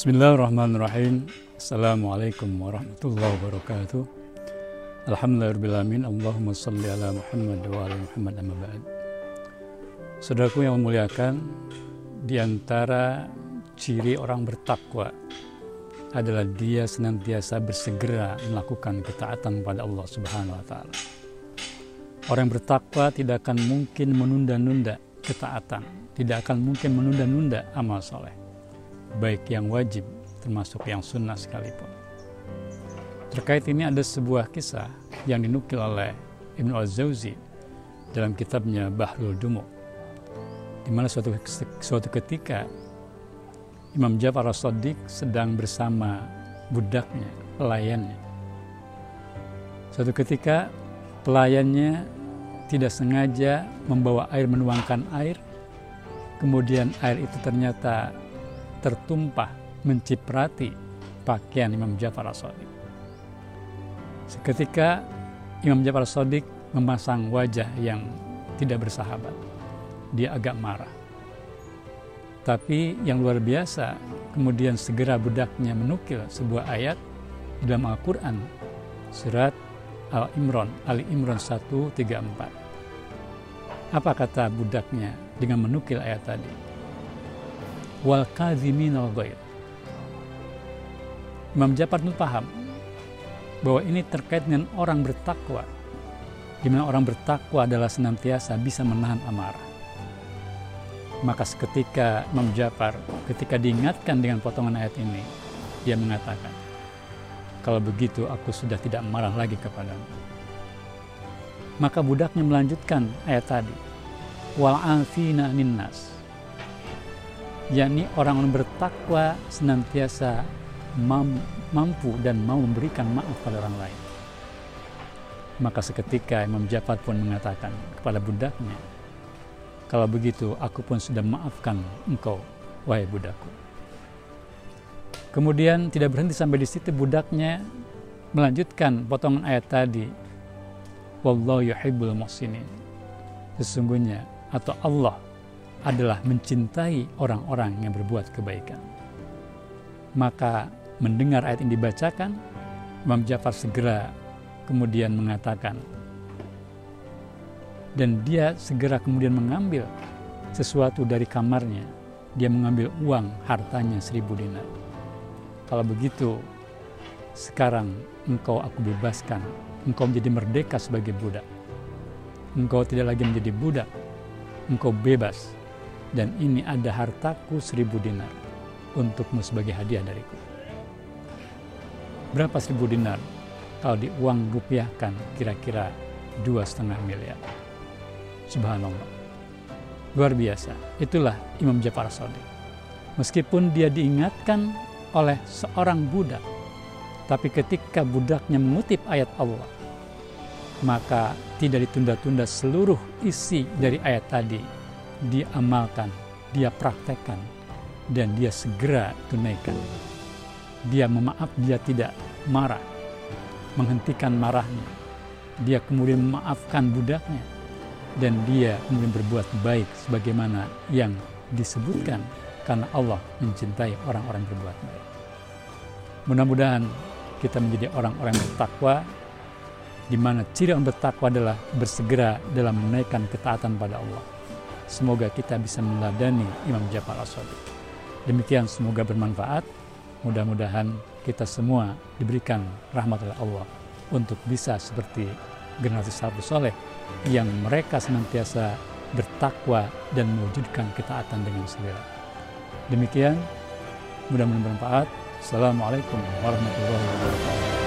Bismillahirrahmanirrahim. Assalamualaikum warahmatullahi wabarakatuh. Alhamdulillahirrahmanirrahim. Allahumma salli ala Muhammad wa ala Muhammad amma ba'd. Saudaraku yang memuliakan, di antara ciri orang bertakwa adalah dia senantiasa bersegera melakukan ketaatan pada Allah Subhanahu wa taala. Orang bertakwa tidak akan mungkin menunda-nunda ketaatan, tidak akan mungkin menunda-nunda amal soleh baik yang wajib termasuk yang sunnah sekalipun. Terkait ini ada sebuah kisah yang dinukil oleh Ibnu Al-Zawzi dalam kitabnya Bahrul Dumu di mana suatu, suatu ketika Imam Jafar As-Sadiq sedang bersama budaknya, pelayannya. Suatu ketika pelayannya tidak sengaja membawa air menuangkan air, kemudian air itu ternyata tertumpah menciprati pakaian Imam Jafar as-Sadiq. Seketika Imam Jafar as-Sadiq memasang wajah yang tidak bersahabat. Dia agak marah. Tapi yang luar biasa, kemudian segera budaknya menukil sebuah ayat dalam Al-Quran, surat Al-Imran, Ali Imran 134. Apa kata budaknya dengan menukil ayat tadi? Wal kadhimin al. Imam Jafar itu paham bahwa ini terkait dengan orang bertakwa. Di mana orang bertakwa adalah senantiasa bisa menahan amarah. Maka seketika Imam Jafar ketika diingatkan dengan potongan ayat ini, dia mengatakan, kalau begitu aku sudah tidak marah lagi kepadamu. Maka budaknya melanjutkan ayat tadi, wal afina ninnas yakni orang-orang bertakwa senantiasa mampu dan mau memberikan maaf pada orang lain. Maka seketika Imam Jafar pun mengatakan kepada budaknya, kalau begitu aku pun sudah maafkan engkau, wahai budakku. Kemudian tidak berhenti sampai di situ budaknya melanjutkan potongan ayat tadi. Wallahu yuhibbul muhsinin. Sesungguhnya atau Allah adalah mencintai orang-orang yang berbuat kebaikan. Maka mendengar ayat ini dibacakan, Imam Ja'far segera kemudian mengatakan, dan dia segera kemudian mengambil sesuatu dari kamarnya. Dia mengambil uang hartanya seribu dinar. Kalau begitu, sekarang engkau aku bebaskan. Engkau menjadi merdeka sebagai budak. Engkau tidak lagi menjadi budak. Engkau bebas dan ini ada hartaku seribu dinar untukmu sebagai hadiah dariku. Berapa seribu dinar? Kalau di uang rupiahkan kira-kira dua setengah miliar. Subhanallah. Luar biasa. Itulah Imam Jafar Sadiq. Meskipun dia diingatkan oleh seorang budak, tapi ketika budaknya mengutip ayat Allah, maka tidak ditunda-tunda seluruh isi dari ayat tadi dia amalkan, dia praktekkan, dan dia segera tunaikan. Dia memaaf, dia tidak marah, menghentikan marahnya. Dia kemudian memaafkan budaknya, dan dia kemudian berbuat baik sebagaimana yang disebutkan karena Allah mencintai orang-orang berbuat baik. Mudah-mudahan kita menjadi orang-orang bertakwa di mana ciri orang bertakwa adalah bersegera dalam menaikkan ketaatan pada Allah. Semoga kita bisa meladani Imam Jafar as-Sadiq. Demikian semoga bermanfaat. Mudah-mudahan kita semua diberikan rahmat oleh Allah untuk bisa seperti generasi salafus soleh yang mereka senantiasa bertakwa dan mewujudkan ketaatan dengan segera. Demikian, mudah-mudahan bermanfaat. Assalamualaikum warahmatullahi wabarakatuh.